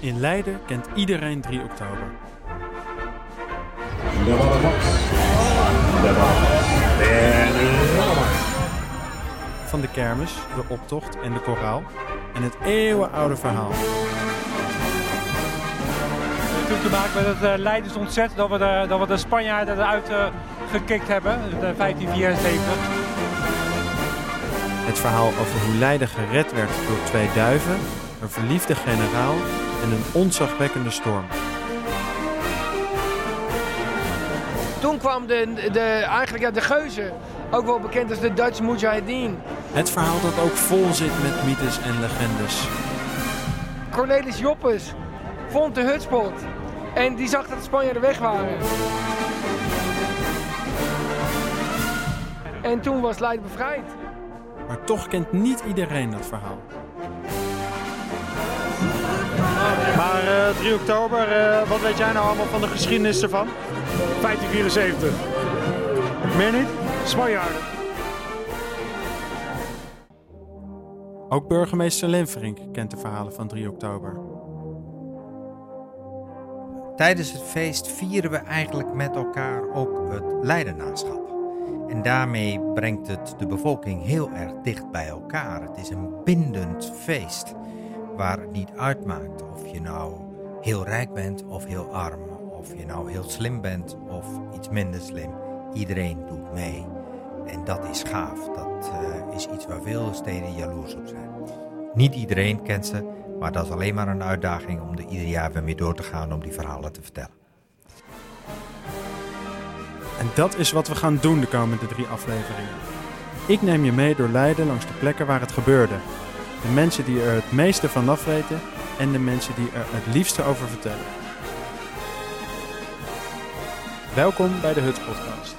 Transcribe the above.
In Leiden kent iedereen 3 oktober. Van de kermis, de optocht en de koraal. En het eeuwenoude verhaal. Het heeft te maken met het uh, Leidens ontzet dat we de, dat we de Spanjaarden eruit uh, gekikt hebben, de 1574. Het verhaal over hoe Leiden gered werd door twee duiven, een verliefde generaal en een onzagwekkende storm. Toen kwam de, de, eigenlijk ja, de geuzen, ook wel bekend als de Dutch Mujahideen. Het verhaal dat ook vol zit met mythes en legendes. Cornelis Joppes vond de hutspot en die zag dat de Spanjaarden weg waren. En toen was Leiden bevrijd. Maar toch kent niet iedereen dat verhaal. 3 oktober, uh, wat weet jij nou allemaal van de geschiedenis ervan? 1574. Meer niet? Spanjaarden. Ook burgemeester Lenverink kent de verhalen van 3 oktober. Tijdens het feest vieren we eigenlijk met elkaar ook het Leidenaarschap. En daarmee brengt het de bevolking heel erg dicht bij elkaar. Het is een bindend feest waar het niet uitmaakt of je nou heel rijk bent of heel arm. Of je nou heel slim bent of iets minder slim. Iedereen doet mee. En dat is gaaf. Dat uh, is iets waar veel steden jaloers op zijn. Niet iedereen kent ze, maar dat is alleen maar een uitdaging om er ieder jaar weer mee door te gaan om die verhalen te vertellen. En dat is wat we gaan doen de komende drie afleveringen. Ik neem je mee door Leiden langs de plekken waar het gebeurde. De mensen die er het meeste van afweten en de mensen die er het liefste over vertellen. Welkom bij de Huts Podcast.